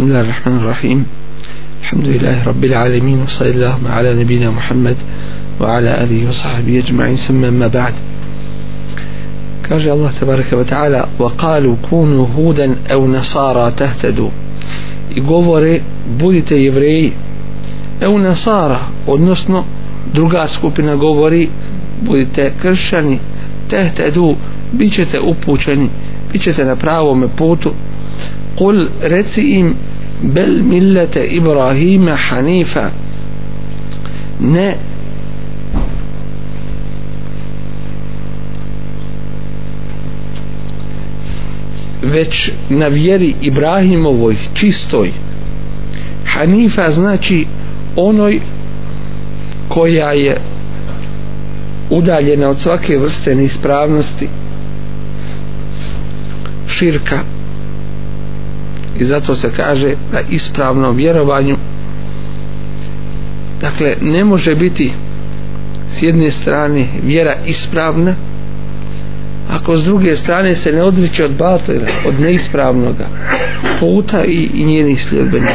بسم الله الرحمن الرحيم. الحمد لله رب العالمين وصلى الله على نبينا محمد وعلى آله وصحبه أجمعين. ثم ما بعد. كرجى الله تبارك وتعالى وقالوا كونوا هودا أو نصارى تهتدوا. يقولوا بودت يبري أو نصارى. ونصنو درغا سكوبنا قولوا بودت كرشاني تهتدوا بيشة أبوشاني بيشة نبراو مبوتو قل رتسي bel millete Ibrahima Hanifa. Ne. Već na vjeri Ibrahimovoj čistoj. Hanifa znači onoj koja je udaljena od svake vrste neispravnosti širka i zato se kaže da ispravno vjerovanju dakle ne može biti s jedne strane vjera ispravna ako s druge strane se ne odriče od batila od neispravnoga puta i, i njenih sljedbenika.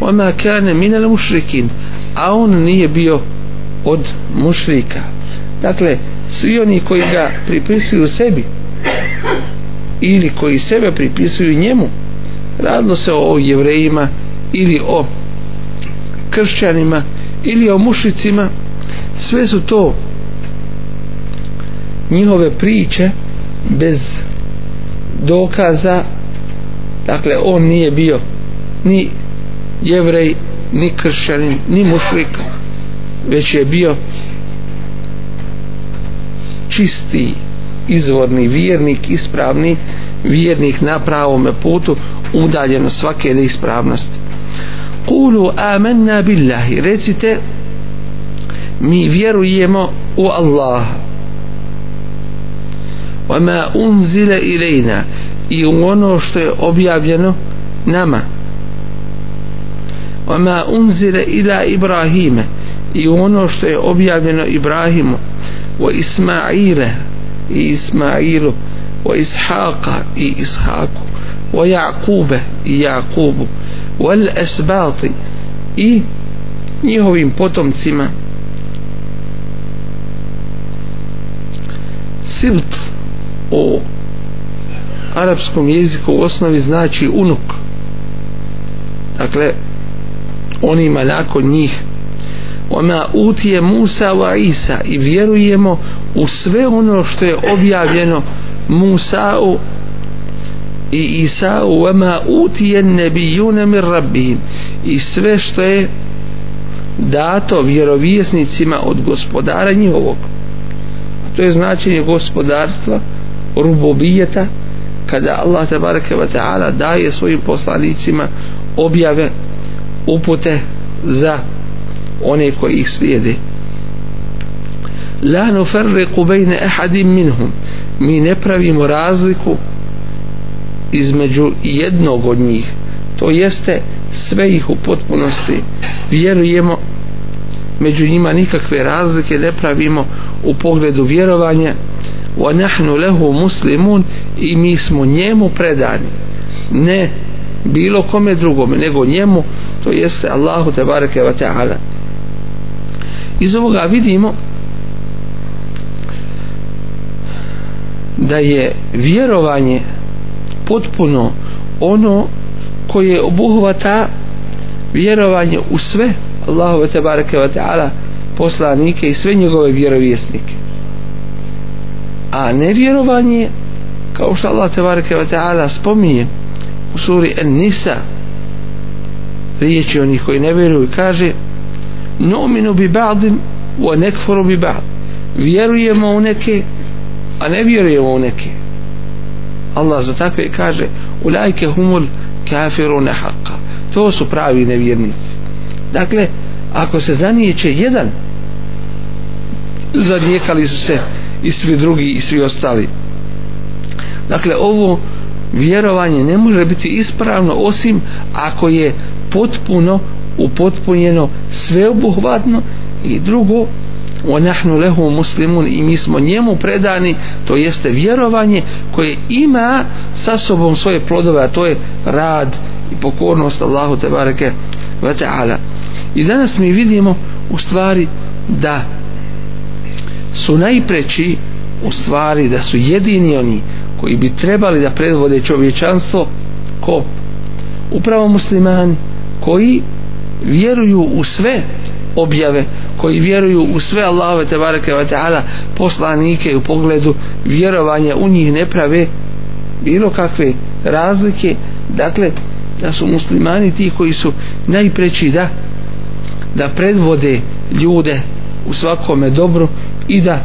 Ona kane minel mušrikin a on nije bio od mušrika. Dakle svi oni koji ga pripisuju sebi ili koji sebe pripisuju njemu radilo se o jevrejima ili o kršćanima ili o mušicima. Sve su to njihove priče bez dokaza. Dakle on nije bio ni jevrej ni kršćanin ni mušlik već je bio čisti izvorni vjernik ispravni vjernik na pravome putu udaljen svake neispravnosti kulu amanna billahi recite mi vjerujemo u Allaha وما أنزل إلينا i u ono što je objavljeno nama وما أنزل إلى إبراهيم i u ono što je objavljeno Ibrahimu wa Ismaila i Ismailu wa Ishaqa i Ishaku wa يعقوب والأسباط wal i njihovim potomcima. Sibt u arapskom jeziku u osnovi znači unuk. Dakle onima nakon njih. Ona utije Musa wa Isa i vjerujemo u sve ono što je objavljeno Musa'u i Isa'u vama utije nebijune mir rabbihim. I sve što je dato vjerovjesnicima od gospodara njihovog. To je značenje gospodarstva rubobijeta kada Allah tabaraka wa ta'ala daje svojim poslanicima objave upute za one koji ih slijede. La nufarriqu bejne ahadim minhum. Mi ne pravimo razliku između jednog od njih. To jeste sve ih u potpunosti vjerujemo među njima nikakve razlike ne pravimo u pogledu vjerovanja. Wa nahnu lahu muslimun i mi smo njemu predani. Ne bilo kome drugome nego njemu to jeste Allahu tebareke ve ta'ala. Iz ovoga vidimo da je vjerovanje potpuno ono koje obuhvata vjerovanje u sve Allahu tebareke wa ta'ala poslanike i sve njegove vjerovjesnike. A nevjerovanje kao što Allah tebareke wa ta'ala spominje u suri An-Nisa riječi onih koji ne vjeruju kaže nominu bi ba'dim wa nekforu bi ba'd. Vjerujemo u neke a ne vjerujemo u neke. Allah za takve kaže ulajke humul kafiru haqqa. To su pravi nevjernici. Dakle ako se zanijeće jedan zanijekali su se i svi drugi i svi ostali. Dakle ovo vjerovanje ne može biti ispravno osim ako je potpuno upotpunjeno sveobuhvatno i drugo wa nahnu lahu muslimun i mi smo njemu predani to jeste vjerovanje koje ima sa sobom svoje plodove a to je rad i pokornost Allahu te bareke ve taala. I danas mi vidimo u stvari da su najpreći u stvari da su jedini oni koji bi trebali da predvode čovječanstvo ko? Upravo muslimani koji vjeruju u sve objave koji vjeruju u sve Allahove te bareke ve taala poslanike u pogledu vjerovanja u njih ne prave bilo kakve razlike. Dakle da su muslimani ti koji su najpreći da da predvode ljude u svakome dobru i da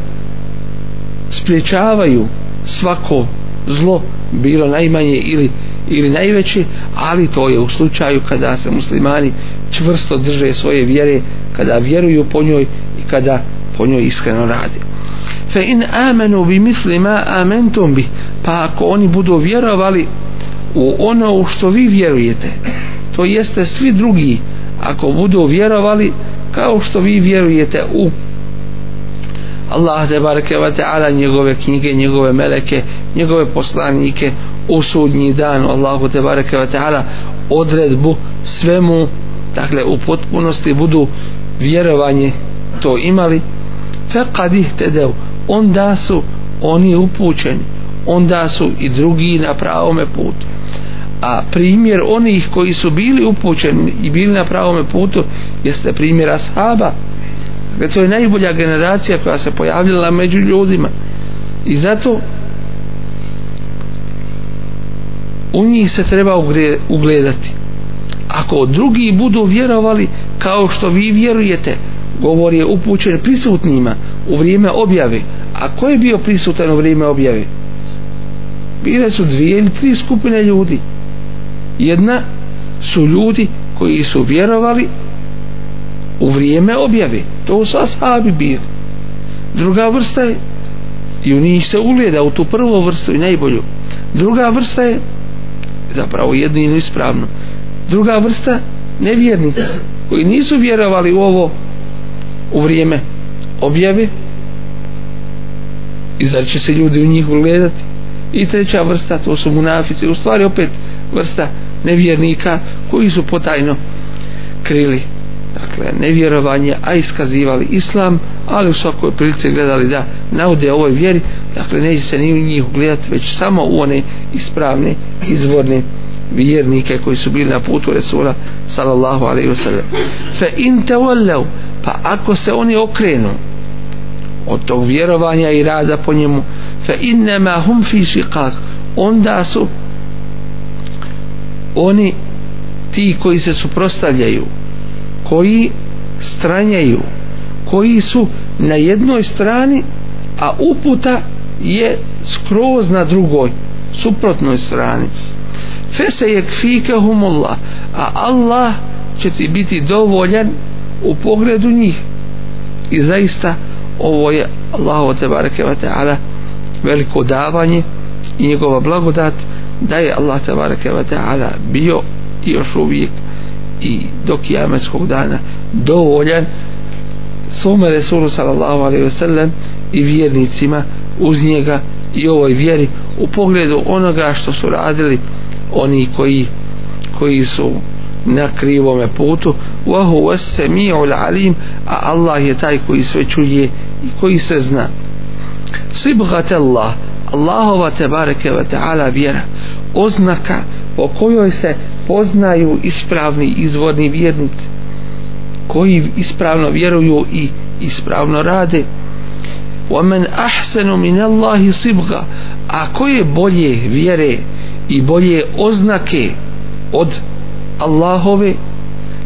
spriječavaju svako zlo bilo najmanje ili ili najveće ali to je u slučaju kada se muslimani čvrsto drže svoje vjere kada vjeruju po njoj i kada po njoj iskreno rade. Fe in amenu bi misli ma amentum bi pa ako oni budu vjerovali u ono u što vi vjerujete to jeste svi drugi ako budu vjerovali kao što vi vjerujete u Allah te bareke ve taala njegove knjige, njegove meleke, njegove poslanike u sudnji dan Allahu te bareke ve taala odredbu svemu dakle u potpunosti budu vjerovanje to imali faqad ihtadaw onda su oni upućeni onda su i drugi na pravome putu a primjer onih koji su bili upućeni i bili na pravome putu jeste primjer ashaba Dakle, to je najbolja generacija koja se pojavljala među ljudima. I zato u njih se treba ugledati. Ako drugi budu vjerovali kao što vi vjerujete, govor je upućen prisutnima u vrijeme objave. A ko je bio prisutan u vrijeme objave? Bile su dvije ili tri skupine ljudi. Jedna su ljudi koji su vjerovali u vrijeme objave to su ashabi bili druga vrsta je i u njih se ugleda u tu prvu vrstu i najbolju druga vrsta je zapravo jedino ispravno druga vrsta nevjernici koji nisu vjerovali u ovo u vrijeme objave. I zar će se ljudi u njih ugledati? I treća vrsta to su munafici. U stvari opet vrsta nevjernika koji su potajno krili. Dakle nevjerovanje a iskazivali islam ali u svakoj prilici gledali da naude ovoj vjeri. Dakle neće se ni u njih gledati već samo u one ispravne izvorne vjernike koji su bili na putu Resula sallallahu alaihi wasallam. Fa in tawallu pa ako se oni okrenu od tog vjerovanja i rada po njemu fa innama hum fi shiqaq onda su oni ti koji se suprostavljaju koji stranjaju koji su na jednoj strani a uputa je skroz na drugoj suprotnoj strani fese yekfikahumullah a Allah će ti biti dovoljan u pogledu njih. I zaista ovo je Allahu te bareke ve taala veliko davanje i njegova blagodat da je Allah te bareke ve taala bio i još uvijek i do kijametskog dana dovoljan svome Resulu sallallahu alaihi ve sellem i vjernicima uz njega i ovoj vjeri u pogledu onoga što su radili oni koji koji su na krivome putu wa huwa as-sami'ul alim a Allah je taj koji sve čuje i koji se zna sibghat Allah Allahova tebareke ve taala vjera oznaka po kojoj se poznaju ispravni izvorni vjernici koji ispravno vjeruju i ispravno rade ومن أحسن من الله صبغا a koje bolje vjere i bolje oznake od Allahove.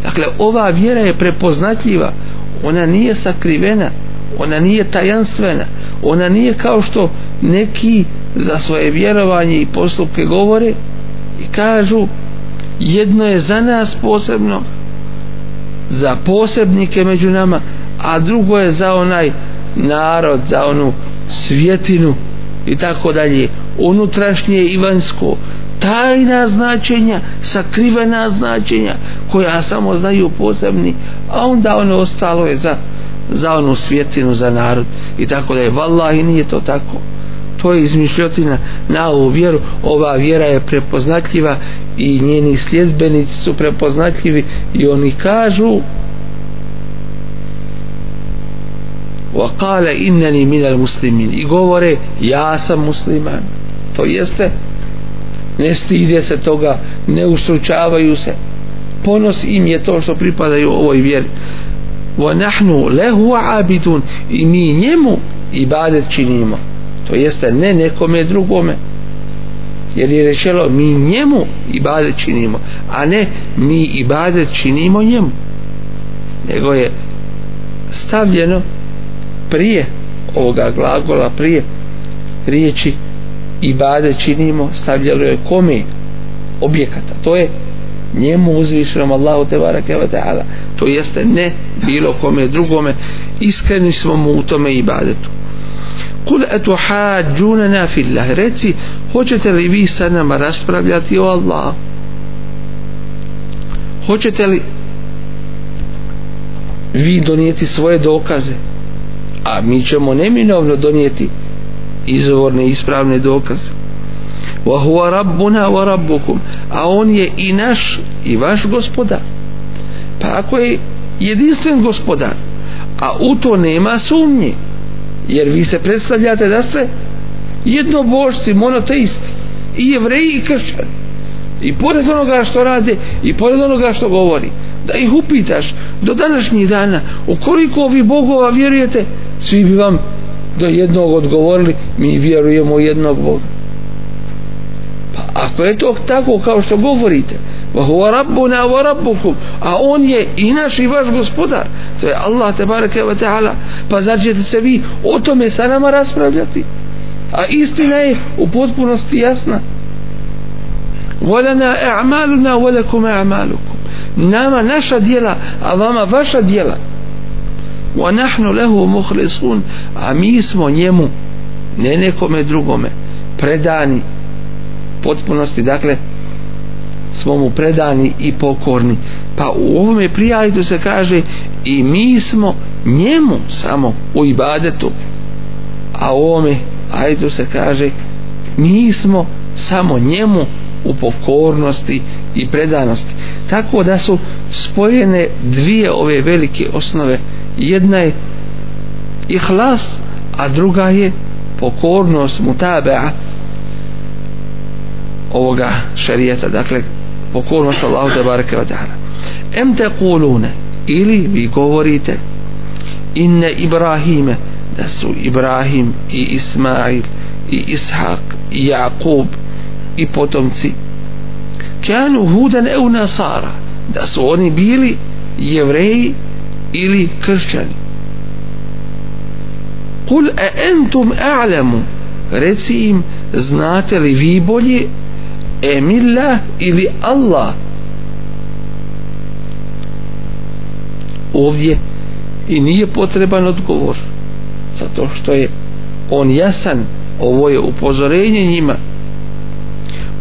Dakle ova vjera je prepoznatljiva. Ona nije sakrivena ona nije tajanstvena ona nije kao što neki za svoje vjerovanje i postupke govore i kažu jedno je za nas posebno za posebnike među nama a drugo je za onaj narod za onu svjetinu i tako dalje unutrašnje i vanjsko tajna značenja sakrivena značenja koja samo znaju posebni a onda ono ostalo je za za onu svjetinu za narod. I tako da je vallahi nije to tako. To je izmišljotina na ovu vjeru. Ova vjera je prepoznatljiva i njeni sljedbenici su prepoznatljivi i oni kažu وقال انني من minal muslimin i govore ja sam musliman. To jeste ne stide se toga ne ustručavaju se. Ponos im je to što pripadaju ovoj vjeri. Wa nahnu lahu abidun. I mi njemu ibadet činimo. To jeste ne nekome drugome. Jer je rečelo mi njemu ibadet činimo. A ne mi ibadet činimo njemu. Nego je stavljeno prije ovoga glagola prije riječi ibadet činimo stavljalo je kome objekata. To je njemu uzvišenom Allahu te barake wa ta'ala. To jeste ne bilo kome drugome. Iskreni smo mu u tome ibadetu. Kul etuhađunana fillah. Reci hoćete li vi sa nama raspravljati o Allah hoćete li vi donijeti svoje dokaze? A mi ćemo neminovno donijeti izvorne ispravne dokaze. Wa huwa rabbuna wa rabbukum. A on je i naš i vaš gospodar. Pa ako je jedinstven gospodar a u to nema sumnje jer vi se predstavljate da ste jednobožci, monoteisti i jevreji i kršćani. I pored onoga što rade i pored onoga što govori da ih upitaš do današnjih dana u koliko vi bogova vjerujete svi bi vam do jednog odgovorili mi vjerujemo jednog Boga. Pa ako je to tako kao što govorite wa huwa rabbuna wa rabbukum a on je i naš i vaš gospodar to je Allah te bareke ve taala pa zar ćete se vi o tome sa nama raspravljati? A istina je u potpunosti jasna. Volana a'maluna wa lakum a'malukum nama naša djela a vama vaša djela wa nahnu lahu mukhlisun a mi smo njemu ne nekome drugome predani potpunosti. Dakle smo mu predani i pokorni. Pa u ovome prijajdu se kaže i mi smo njemu samo u ibadetu. A u ovome ajdu se kaže mi smo samo njemu u pokornosti i predanosti. Tako da su spojene dvije ove velike osnove. Jedna je ihlas a druga je pokornost mutabea ovoga šarijeta dakle pokornost Allahu te bareke ve taala. Em te kulune ili vi govorite inne Ibrahime da su Ibrahim i Ismail i Ishak i Jakub i potomci. Kanu hudan eu nasara da su oni bili jevreji ili kršćani. Kul e entum a'lamu reci im znate li vi bolje emillah ili Allah? Ovdje i nije potreban odgovor zato što je on jasan ovo je upozorenje njima.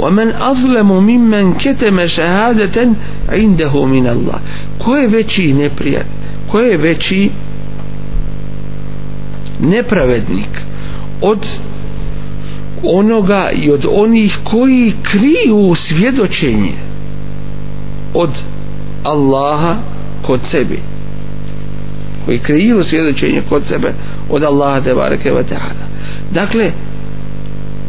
ومن أظلم ممن كتم شهادة عنده من الله ko je veći neprijat ko je veći nepravednik od onoga i od onih koji kriju svjedočenje od Allaha kod sebe koji kriju svjedočenje kod sebe od Allaha te bareke ve taala dakle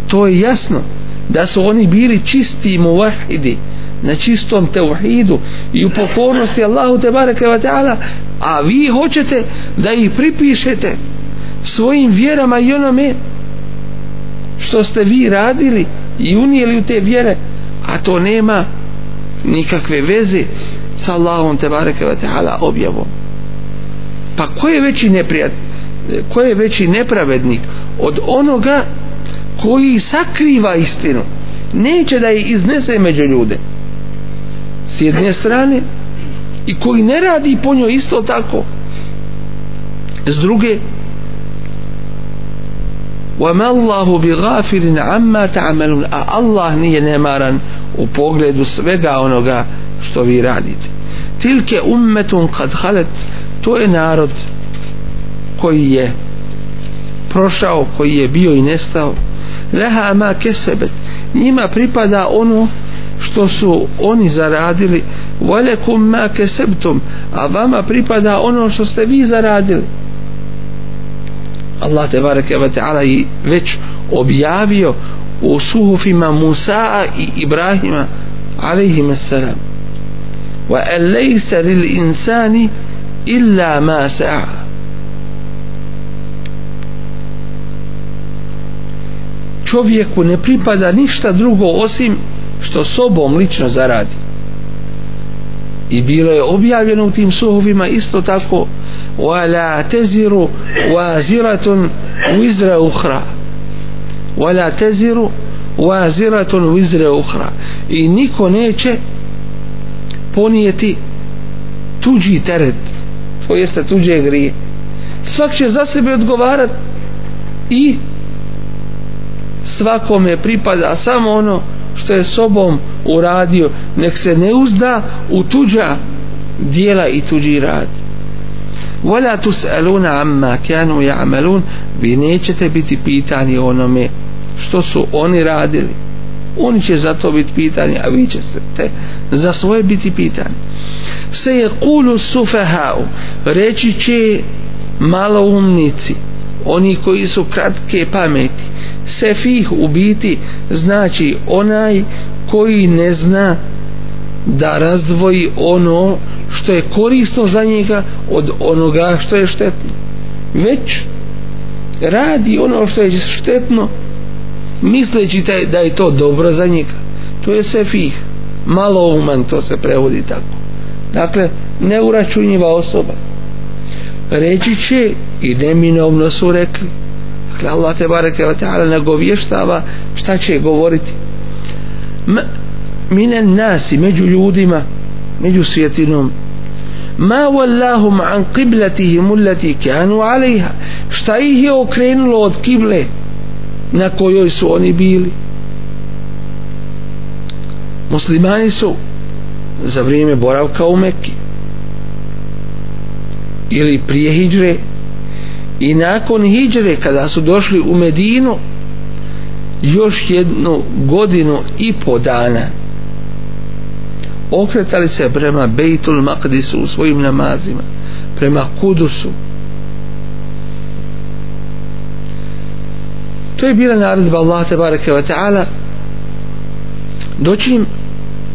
to je jasno da su oni bili čisti muvahidi na čistom teuhidu i u pokornosti Allahu te bareke ve taala a vi hoćete da ih pripišete svojim vjerama i onome što ste vi radili i unijeli u te vjere a to nema nikakve veze sa Allahom te bareke ve taala objavom. Pa ko je veći neprijat ko je veći nepravednik od onoga koji sakriva istinu neće da je iznese među ljude s jedne strane i koji ne radi po njoj isto tako s druge وَمَا اللَّهُ بِغَافِرٍ عَمَّا تَعْمَلُونَ a Allah nije nemaran u pogledu svega onoga što vi radite tilke ummetun kad halet to je narod koji je prošao koji je bio i nestao leha ma kesebet. Njima pripada ono što su oni zaradili. Velekum ma kesebtum. A vama pripada ono što ste vi zaradili. Allah te bareke ve taala i već objavio u suhufima Musa i Ibrahima alejhim selam wa alaysa lil insani illa ma sa'a. Čovjeku ne pripada ništa drugo osim što sobom lično zaradi. I bilo je objavljeno u tim suhovima isto tako wala teziru waziratun wizra uhra wala teziru waziratun wizra uhra i niko neće ponijeti tuđi teret to jeste tuđe grije. Svak će za sebe odgovarat i svakome pripada samo ono što je sobom uradio. Nek se ne uzda u tuđa dijela i tuđi rad. Wala tus'aluna amma kanu ya'malun vi nećete biti pitani onome što su oni radili. Oni će za to biti pitani a vi ćete za svoje biti pitani. Se je kulu sufehau reći će maloumnici oni koji su kratke pameti. Sefih u biti znači onaj koji ne zna da razdvoji ono što je korisno za njega od onoga što je štetno. Već radi ono što je štetno misleći da je to dobro za njega. To je sefih. Malo uman to se prevodi tako. Dakle neuračunjiva osoba reći će i neminovno su rekli. Dakle Allah te bareke ve taala nagovještava šta će govoriti. M, minen nasi među ljudima među svjetinom. Ma wallahum an qiblatihim allati kanu alejha šta ih je okrenulo od kible na kojoj su oni bili? Muslimani su za vrijeme boravka u Mekki ili prije hijdžre i nakon hijdžre kada su došli u Medinu još jednu godinu i po dana okretali se prema Bejtul Maqdisu u svojim namazima prema Kudusu. To je bila naredba Allah tebareke wa ta'ala doći im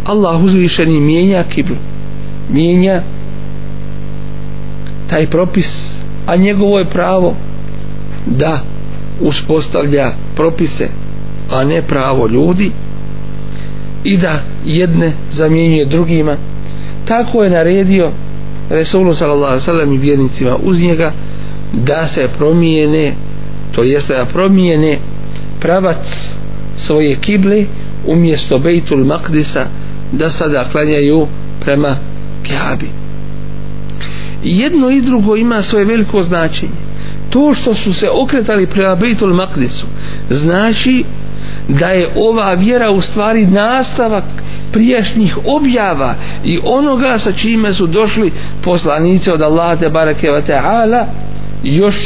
Allah uzvišeni mijenja kiblu mijenja taj propis a njegovo je pravo da uspostavlja propise a ne pravo ljudi i da jedne zamjenjuje drugima. Tako je naredio Resulu sallallahu sallam i vjernicima uz njega da se promijene to jeste da promijene pravac svoje kible umjesto Bejtul Makdisa da sada klanjaju prema Kjabi jedno i drugo ima svoje veliko značenje. To što su se okretali prema Bejtul Maqdisu znači da je ova vjera u stvari nastavak prijašnjih objava i onoga sa čime su došli poslanice od Allaha te bareke ve ta'ala još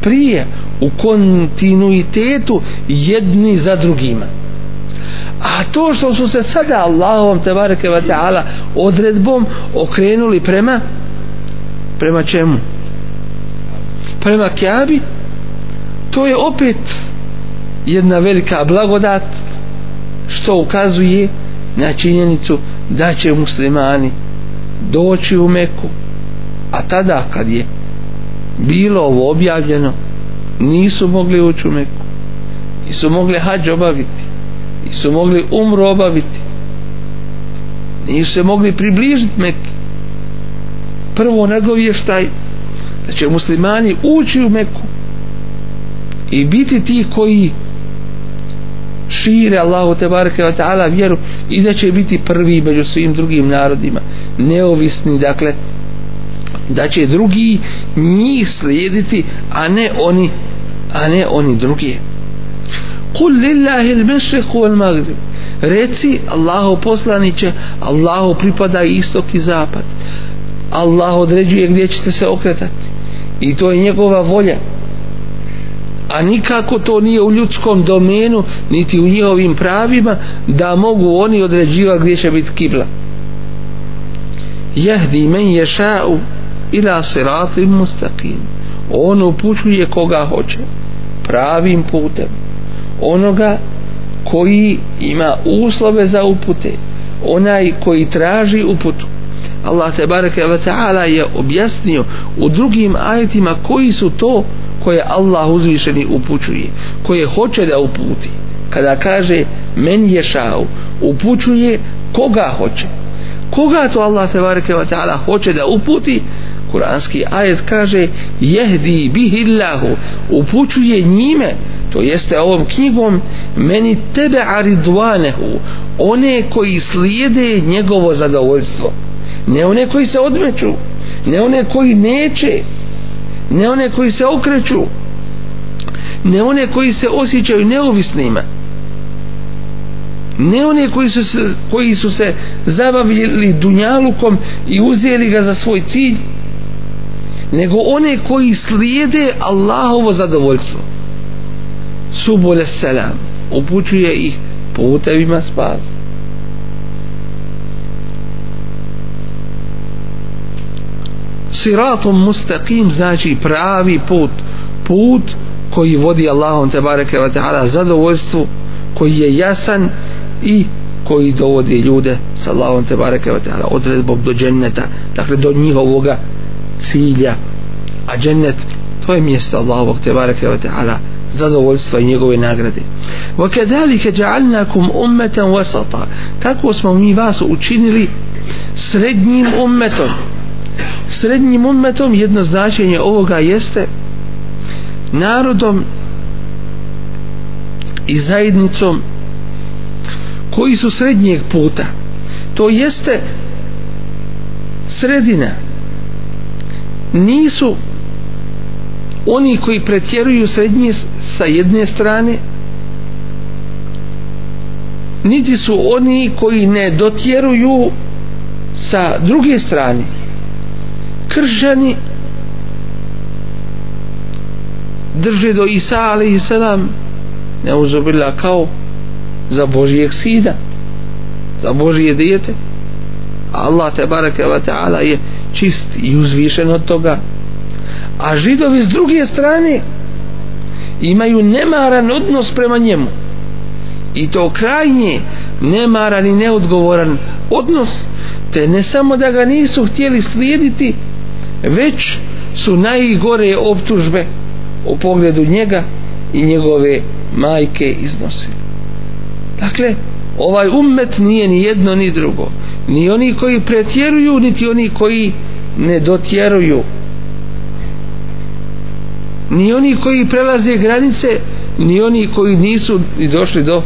prije u kontinuitetu jedni za drugima. A to što su se sada Allahom te bareke ve ta'ala odredbom okrenuli prema prema čemu? Prema Kjabi to je opet jedna velika blagodat što ukazuje na činjenicu da će muslimani doći u Meku. A tada kad je bilo ovo objavljeno nisu mogli ući u Meku. Nisu mogli hađ obaviti. Nisu mogli umru obaviti. Nisu se mogli približiti Meku prvo nagovještaj da će muslimani ući u Meku i biti ti koji šire Allahu te bareke ve taala vjeru i da će biti prvi među svim drugim narodima. Neovisni dakle da će drugi njih slijediti a ne oni a ne oni drugi. Kul lillahi al-mashriq wal-maghrib reci Allahu poslanice Allahu pripada istok i zapad. Allah određuje gdje ćete se okretati. I to je njegova volja. A nikako to nije u ljudskom domenu niti u njihovim pravima da mogu oni određivati gdje će biti kibla. Jehdi men ješa'u ila siratim mustaqim. On upućuje koga hoće pravim putem. Onoga koji ima uslove za upute onaj koji traži uputu. Allah te bareke ve taala je objasnio u drugim ajetima koji su to koje Allah uzvišeni upućuje koje hoće da uputi. Kada kaže men je šao upućuje koga hoće. Koga to Allah te bareke ve taala hoće da uputi? Kuranski ajet kaže jehdi bihillahu upućuje njime to jeste ovom knjigom meni tebe aridvanehu one koji slijede njegovo zadovoljstvo ne one koji se odmeću ne one koji neće ne one koji se okreću ne one koji se osjećaju neovisnima ne one koji su se, koji su se zabavili dunjalukom i uzeli ga za svoj cilj nego one koji slijede Allahovo zadovoljstvo. Subole selam upućuje ih putevima spasa. Siratom mustaqim znači pravi put put koji vodi Allahom te bareke ve taala zadovoljstvu koji je jasan i koji dovodi ljude sa Allahom te bareke ve taala odredbom do dženneta dakle do njihovoga cilja. A džennet to je mjesto Allahovog te bareke ve taala zadovoljstva i njegove nagrade. Wa kadhalika ja'alnakum ummatan wasata. Tako smo mi vas učinili srednjim ummetom srednjim ummetom jedno značenje ovoga jeste narodom i zajednicom koji su srednjeg puta. To jeste sredina. Nisu oni koji pretjeruju srednje sa jedne strane niti su oni koji ne dotjeruju sa druge strane kršćani drže do Isa ali i sedam ne uzubila kao za Božijeg sida za Božije dijete. Allah te bareke wa ta'ala je čist i uzvišen od toga. A židovi s druge strane imaju nemaran odnos prema njemu. I to krajnje nemaran i neodgovoran odnos te ne samo da ga nisu htjeli slijediti već su najgore optužbe u pogledu njega i njegove majke iznosili dakle ovaj ummet nije ni jedno ni drugo. Ni oni koji pretjeruju niti oni koji ne dotjeruju. Ni oni koji prelaze granice ni oni koji nisu i došli do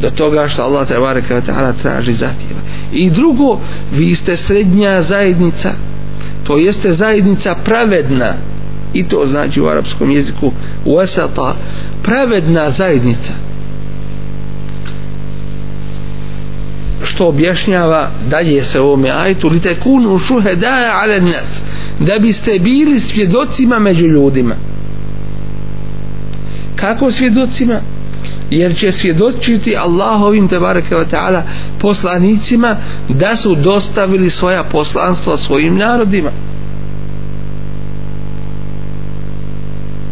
do toga što Allah te bareke ta'ala traži zahtjeva i drugo vi ste srednja zajednica to jeste zajednica pravedna. I to znači u arapskom jeziku wasata pravedna zajednica. Što objašnjava dalje se u ovome ajtu li tekunu šuhedaja ale nas da biste bili svjedocima među ljudima. Kako svjedocima? Jer će svjedočiti Allahovim tebareke ve ta'ala poslanicima da su dostavili svoja poslanstva svojim narodima.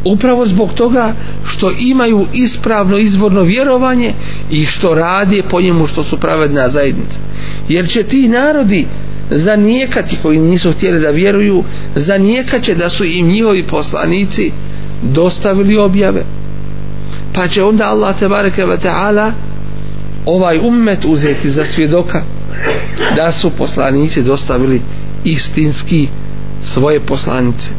Upravo zbog toga što imaju ispravno izvorno vjerovanje i što radi po njemu što su pravedna zajednica. Jer će ti narodi zanijekati koji nisu htjeli da vjeruju zanijekaće da su im njihovi poslanici dostavili objave pa će onda Allah tebareke ve taala ovaj ummet uzeti za svjedoka da su poslanici dostavili istinski svoje poslanice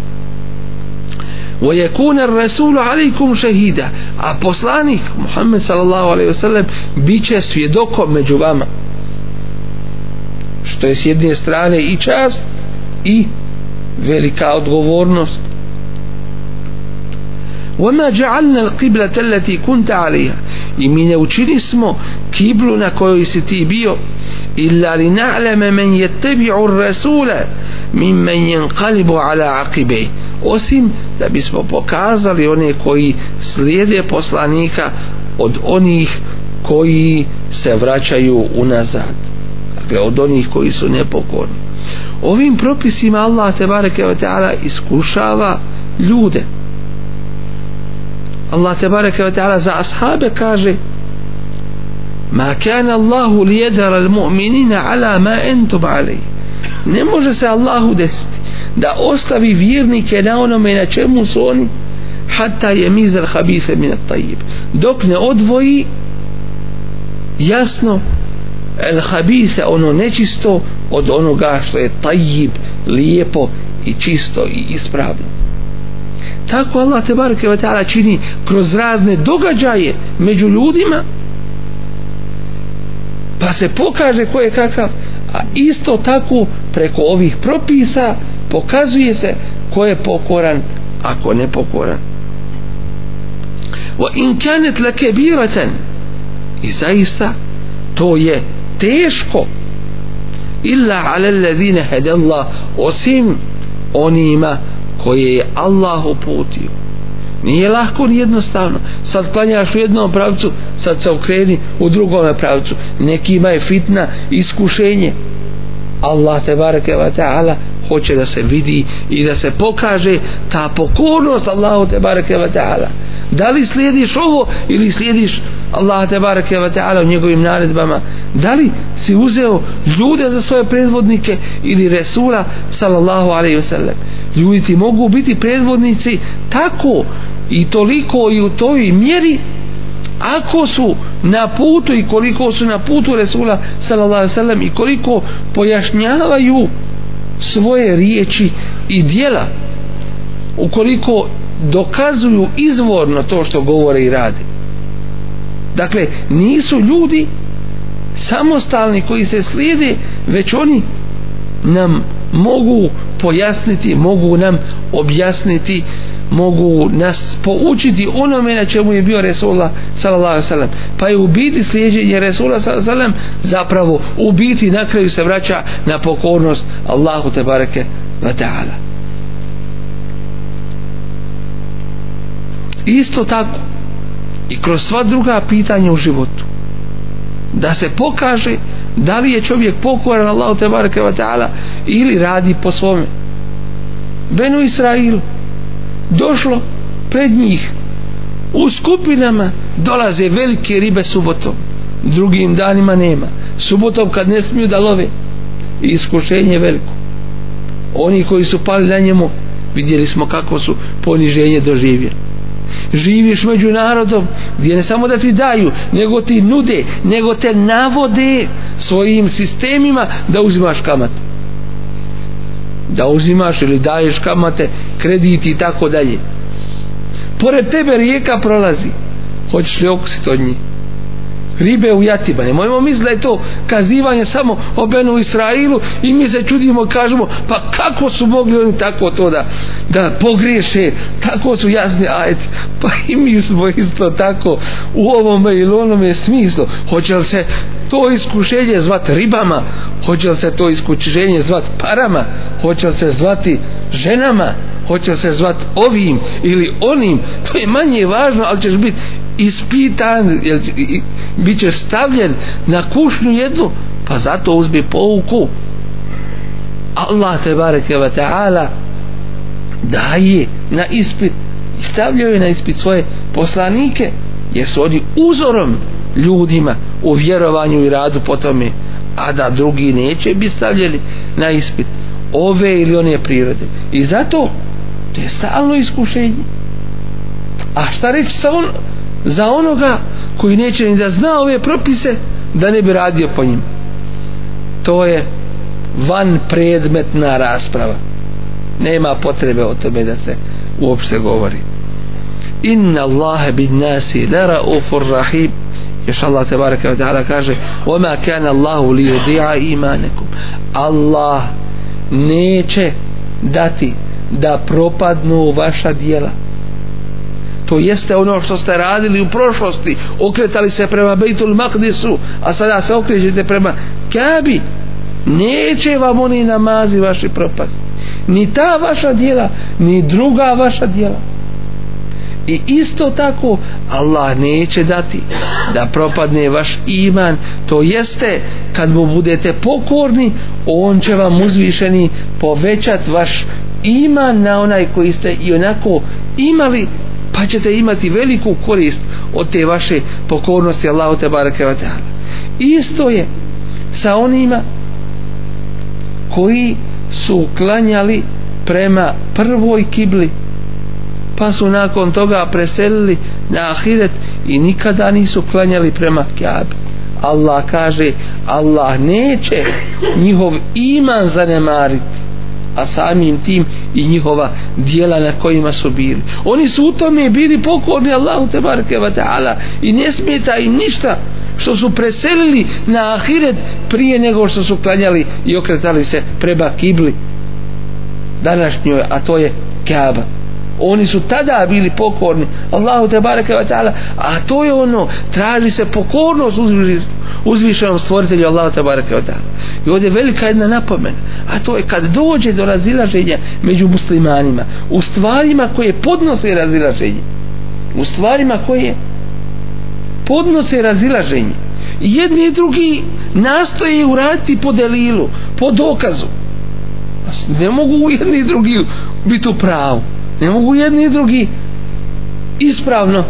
ويكون الرسول عليكم شهيدا a poslanik Muhammed sallallahu alejhi ve sellem biće svjedokom među vama što je s jedne strane i čast i velika odgovornost وما جعلنا القبلة التي كنت عليها i mi ne učinismo kiblu na kojoj si ti bio illa li na'leme men je tebi'u rasule min men jenqalibu ala aqibe osim da bismo pokazali one koji slijede poslanika od onih koji se vraćaju unazad dakle od onih koji su nepokorni ovim propisima Allah te bareke ve taala iskušava ljude Allah te bareke ve taala za ashabe kaže ma kana Allahu al mu'minina ala ma antum alayh ne može se Allahu desiti da ostavi vjernike na onome na čemu su oni hatta je mizal habise min tajib dok ne odvoji jasno el habise ono nečisto od onoga što je tajib lijepo i čisto i ispravno tako Allah te bareke ve taala čini kroz razne događaje među ljudima pa se pokaže ko je kakav a isto tako preko ovih propisa pokazuje se ko je pokoran a ko ne pokoran. Wa in kanat lakabiratan i zaista to je teško illa ala alladhina hadallah osim onima koje je Allah uputio. Nije lako ni jednostavno. Sad klanjaš u jednom pravcu sad se okreni u drugom pravcu. Nekima je fitna iskušenje. Allah te bareke ve ta'ala hoće da se vidi i da se pokaže ta pokornost Allahu te bareke ve ta'ala. Da li slijediš ovo ili slijediš Allah te bareke ve ta'ala u njegovim naredbama? Da li si uzeo ljude za svoje predvodnike ili Resula sallallahu alejhi ve sellem? Ti mogu biti predvodnici tako i toliko i u toj mjeri ako su na putu i koliko su na putu Resula sallallahu alaihi i koliko pojašnjavaju svoje riječi i dijela ukoliko dokazuju izvorno to što govore i rade. Dakle nisu ljudi samostalni koji se slijede već oni nam mogu pojasniti mogu nam objasniti mogu nas poučiti onome na čemu je bio Resulullah sallallahu alaihi pa je u biti slijedjenje Resulullah sallallahu alaihi zapravo u biti na kraju se vraća na pokornost Allahu te bareke wa ta'ala. Isto tako i kroz sva druga pitanja u životu da se pokaže da li je čovjek pokoran Allahu te bareke ve ta'ala ili radi po svome. Benu Israilu došlo pred njih. U skupinama dolaze velike ribe subotom drugim danima nema. Subotom kad ne smiju da love iskušenje veliko. Oni koji su pali na njemu vidjeli smo kako su poniženje doživjeli živiš među narodom gdje ne samo da ti daju nego ti nude nego te navode svojim sistemima da uzimaš kamate. Da uzimaš ili daješ kamate krediti i tako dalje. Pored tebe rijeka prolazi. Hoćeš li okusiti od njih? Ribe u jatima. Nemojmo misliti da je to kazivanje samo o Benu Israilu i mi se čudimo kažemo pa kako su mogli oni tako to da da pogriješe? Tako su jasni ajci. pa i mi smo isto tako u ovome ili onome smislu. Hoće li se to iskušenje zvat ribama? Hoće li se to iskušenje zvat parama? Hoće li se zvati ženama? Hoće li se zvat ovim ili onim? To je manje važno ali ćeš biti ispitan jel, bit će stavljen na kušnju jednu pa zato uzmi pouku. Allah te bareke wa ta'ala daje na ispit i stavljaju na ispit svoje poslanike jer su oni uzorom ljudima u vjerovanju i radu po tome a da drugi neće bi stavljeni na ispit ove ili one prirode. I zato to je stalno iskušenje. A šta reći sa on, za onoga koji neće ni da zna ove propise da ne bi radio po njim to je van predmetna rasprava nema potrebe o tome da se uopšte govori inna Allahe bin nasi lara ufur rahim još Allah te baraka wa ta'ala kaže وما كان الله ليضيع إيمانكم Allah neće dati da propadnu vaša dijela to jeste ono što ste radili u prošlosti. Okretali se prema Bejtul Maqdisu a sada se okrećete prema Kabi neće vam oni namazi vaši propasti. Ni ta vaša dijela ni druga vaša dijela i isto tako Allah neće dati da propadne vaš iman. To jeste kad mu budete pokorni on će vam uzvišeni povećat vaš iman na onaj koji ste i onako imali pa ćete imati veliku korist od te vaše pokornosti Allahu te bareke ve ta'ala. Isto je sa onima koji su klanjali prema prvoj kibli pa su nakon toga preselili na ahiret i nikada nisu klanjali prema Kjabi Allah kaže Allah neće njihov iman zanemariti a samim tim i njihova dijela na kojima su bili. Oni su u tome bili pokorni Allahu te barke wa ta'ala i ne smeta im ništa što su preselili na ahiret prije nego što su klanjali i okretali se prema kibli današnjoj a to je Kaaba oni su tada bili pokorni. Allahu te bareke ve taala a to je ono traži se pokornost uzvišenom stvoritelju Allahu te bareke ve taala. I ovdje velika jedna napomena a to je kad dođe do razilaženja među muslimanima u stvarima koje podnose razilaženje u stvarima koje podnose razilaženje jedni i drugi nastoje uraditi po delilu po dokazu. Ne mogu jedni i drugi biti u pravu ne mogu jedni i drugi ispravno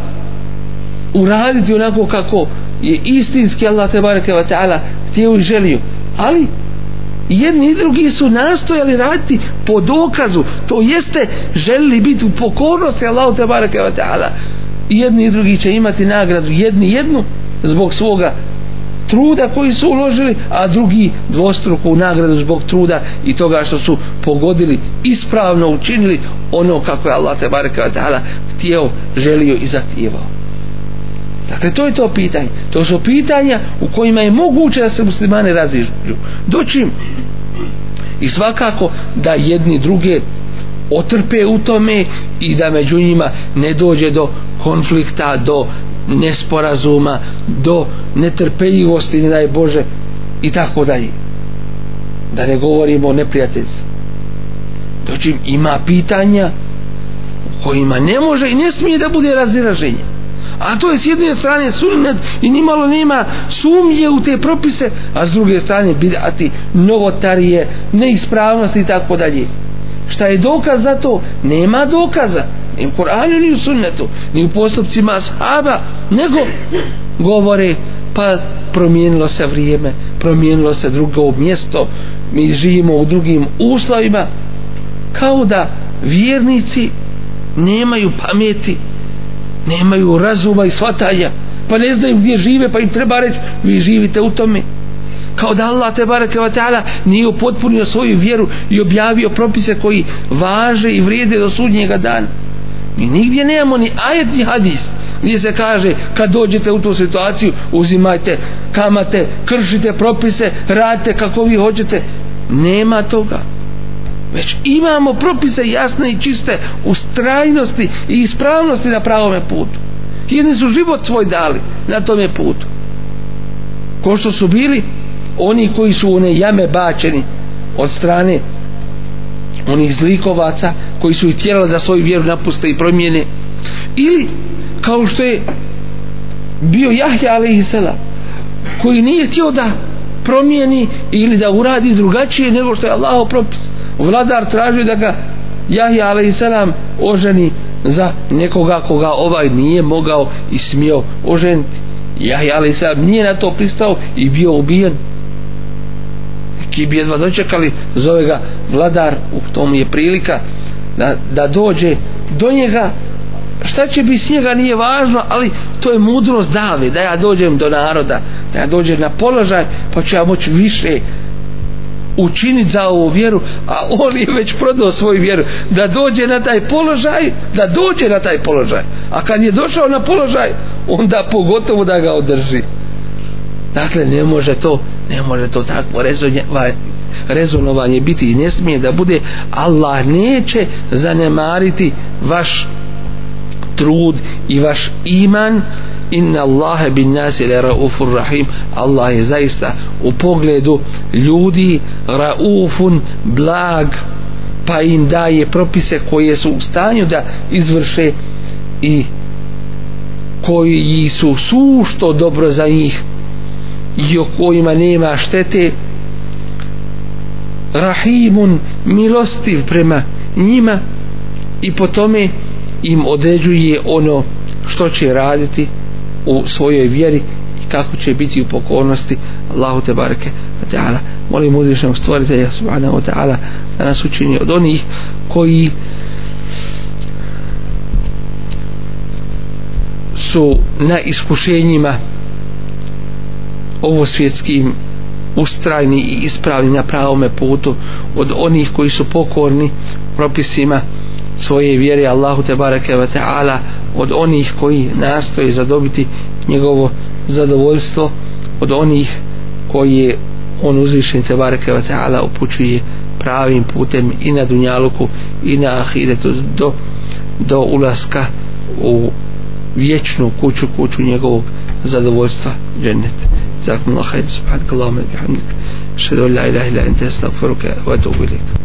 uraditi onako kako je istinski Allah te bareke ve taala htio i želio. Ali jedni i drugi su nastojali raditi po dokazu. To jeste želili biti u pokornosti Allah te bareke ve taala. Jedni i drugi će imati nagradu jedni jednu zbog svoga truda koji su uložili, a drugi dvostruku nagradu zbog truda i toga što su pogodili, ispravno učinili ono kako je Allah te bareka dala htio, želio i zahtijevao. Dakle, to je to pitanje. To su pitanja u kojima je moguće da se muslimani raziđu. Doćim i svakako da jedni druge otrpe u tome i da među njima ne dođe do konflikta, do nesporazuma do netrpeljivosti ne daj Bože i tako dalje. Da ne govorimo o neprijateljstvu. Dočim ima pitanja u kojima ne može i ne smije da bude raziraženje a to je s jedne strane sunnet i nimalo nema sumnje u te propise a s druge strane bidati novotarije neispravnosti i tako dalje. Šta je dokaz za to? Nema dokaza ni u Koranu ni u sunnetu ni u postupcima ashaba nego govore pa promijenilo se vrijeme promijenilo se drugo mjesto mi živimo u drugim uslovima kao da vjernici nemaju pameti nemaju razuma i shvatanja pa ne znaju gdje žive pa im treba reći vi živite u tome. Kao da Allah te bareke ve taala nije upotpunio svoju vjeru i objavio propise koji važe i vrijede do sudnjega dana mi nigdje nemamo ni ajet ni hadis gdje se kaže kad dođete u tu situaciju uzimajte kamate kršite propise radite kako vi hoćete. Nema toga. Već imamo propise jasne i čiste u strajnosti i ispravnosti na pravome putu. Jedni su život svoj dali na tome putu. Ko što su bili oni koji su one jame bačeni od strane onih zlikovaca koji su ih tjerali da svoju vjeru napuste i promijene. Ili kao što je bio Jahja alaihissala koji nije htio da promijeni ili da uradi drugačije nego što je Allah propis. Vladar tražio da ga Jahja alaihissalam oženi za nekoga koga ovaj nije mogao i smio oženiti. Jahja alaihissalam nije na to pristao i bio ubijen ki bi jedva dočekali zove ga vladar u tom je prilika da, da dođe do njega. Šta će bi s njega nije važno ali to je mudrost dave da ja dođem do naroda da ja dođem na položaj pa ću ja moći više učiniti za ovu vjeru a on je već prodao svoju vjeru da dođe na taj položaj da dođe na taj položaj. A kad je došao na položaj onda pogotovo da ga održi dakle ne može to ne može to takvo rezonovanje biti i ne smije da bude. Allah neće zanemariti vaš trud i vaš iman. Inna Allahe bin nasi le raufur rahim. Allah je zaista u pogledu ljudi raufun blag pa im daje propise koje su u stanju da izvrše i koji su sušto dobro za njih i o kojima nema štete rahimun milostiv prema njima i po tome im određuje ono što će raditi u svojoj vjeri i kako će biti u pokornosti Allahu te bareke ta'ala. Molim uzvišenog stvoritelja subhanahu wa ta'ala da nas učini od onih koji su na iskušenjima ovo svjetskim ustrajni i ispravni na pravome putu od onih koji su pokorni propisima svoje vjere Allahu te bareke ve taala od onih koji nastoje zadobiti njegovo zadovoljstvo od onih koji je on uzvišen te bareke ve taala upućuje pravim putem i na dunjaluku i na ahiretu do do ulaska u vječnu kuću kuću njegovog zadovoljstva džennet. جزاكم الله خير. سبحانك اللهم وبحمدك. أشهد أن لا إله إلا أنت أستغفرك وأتوب إليك.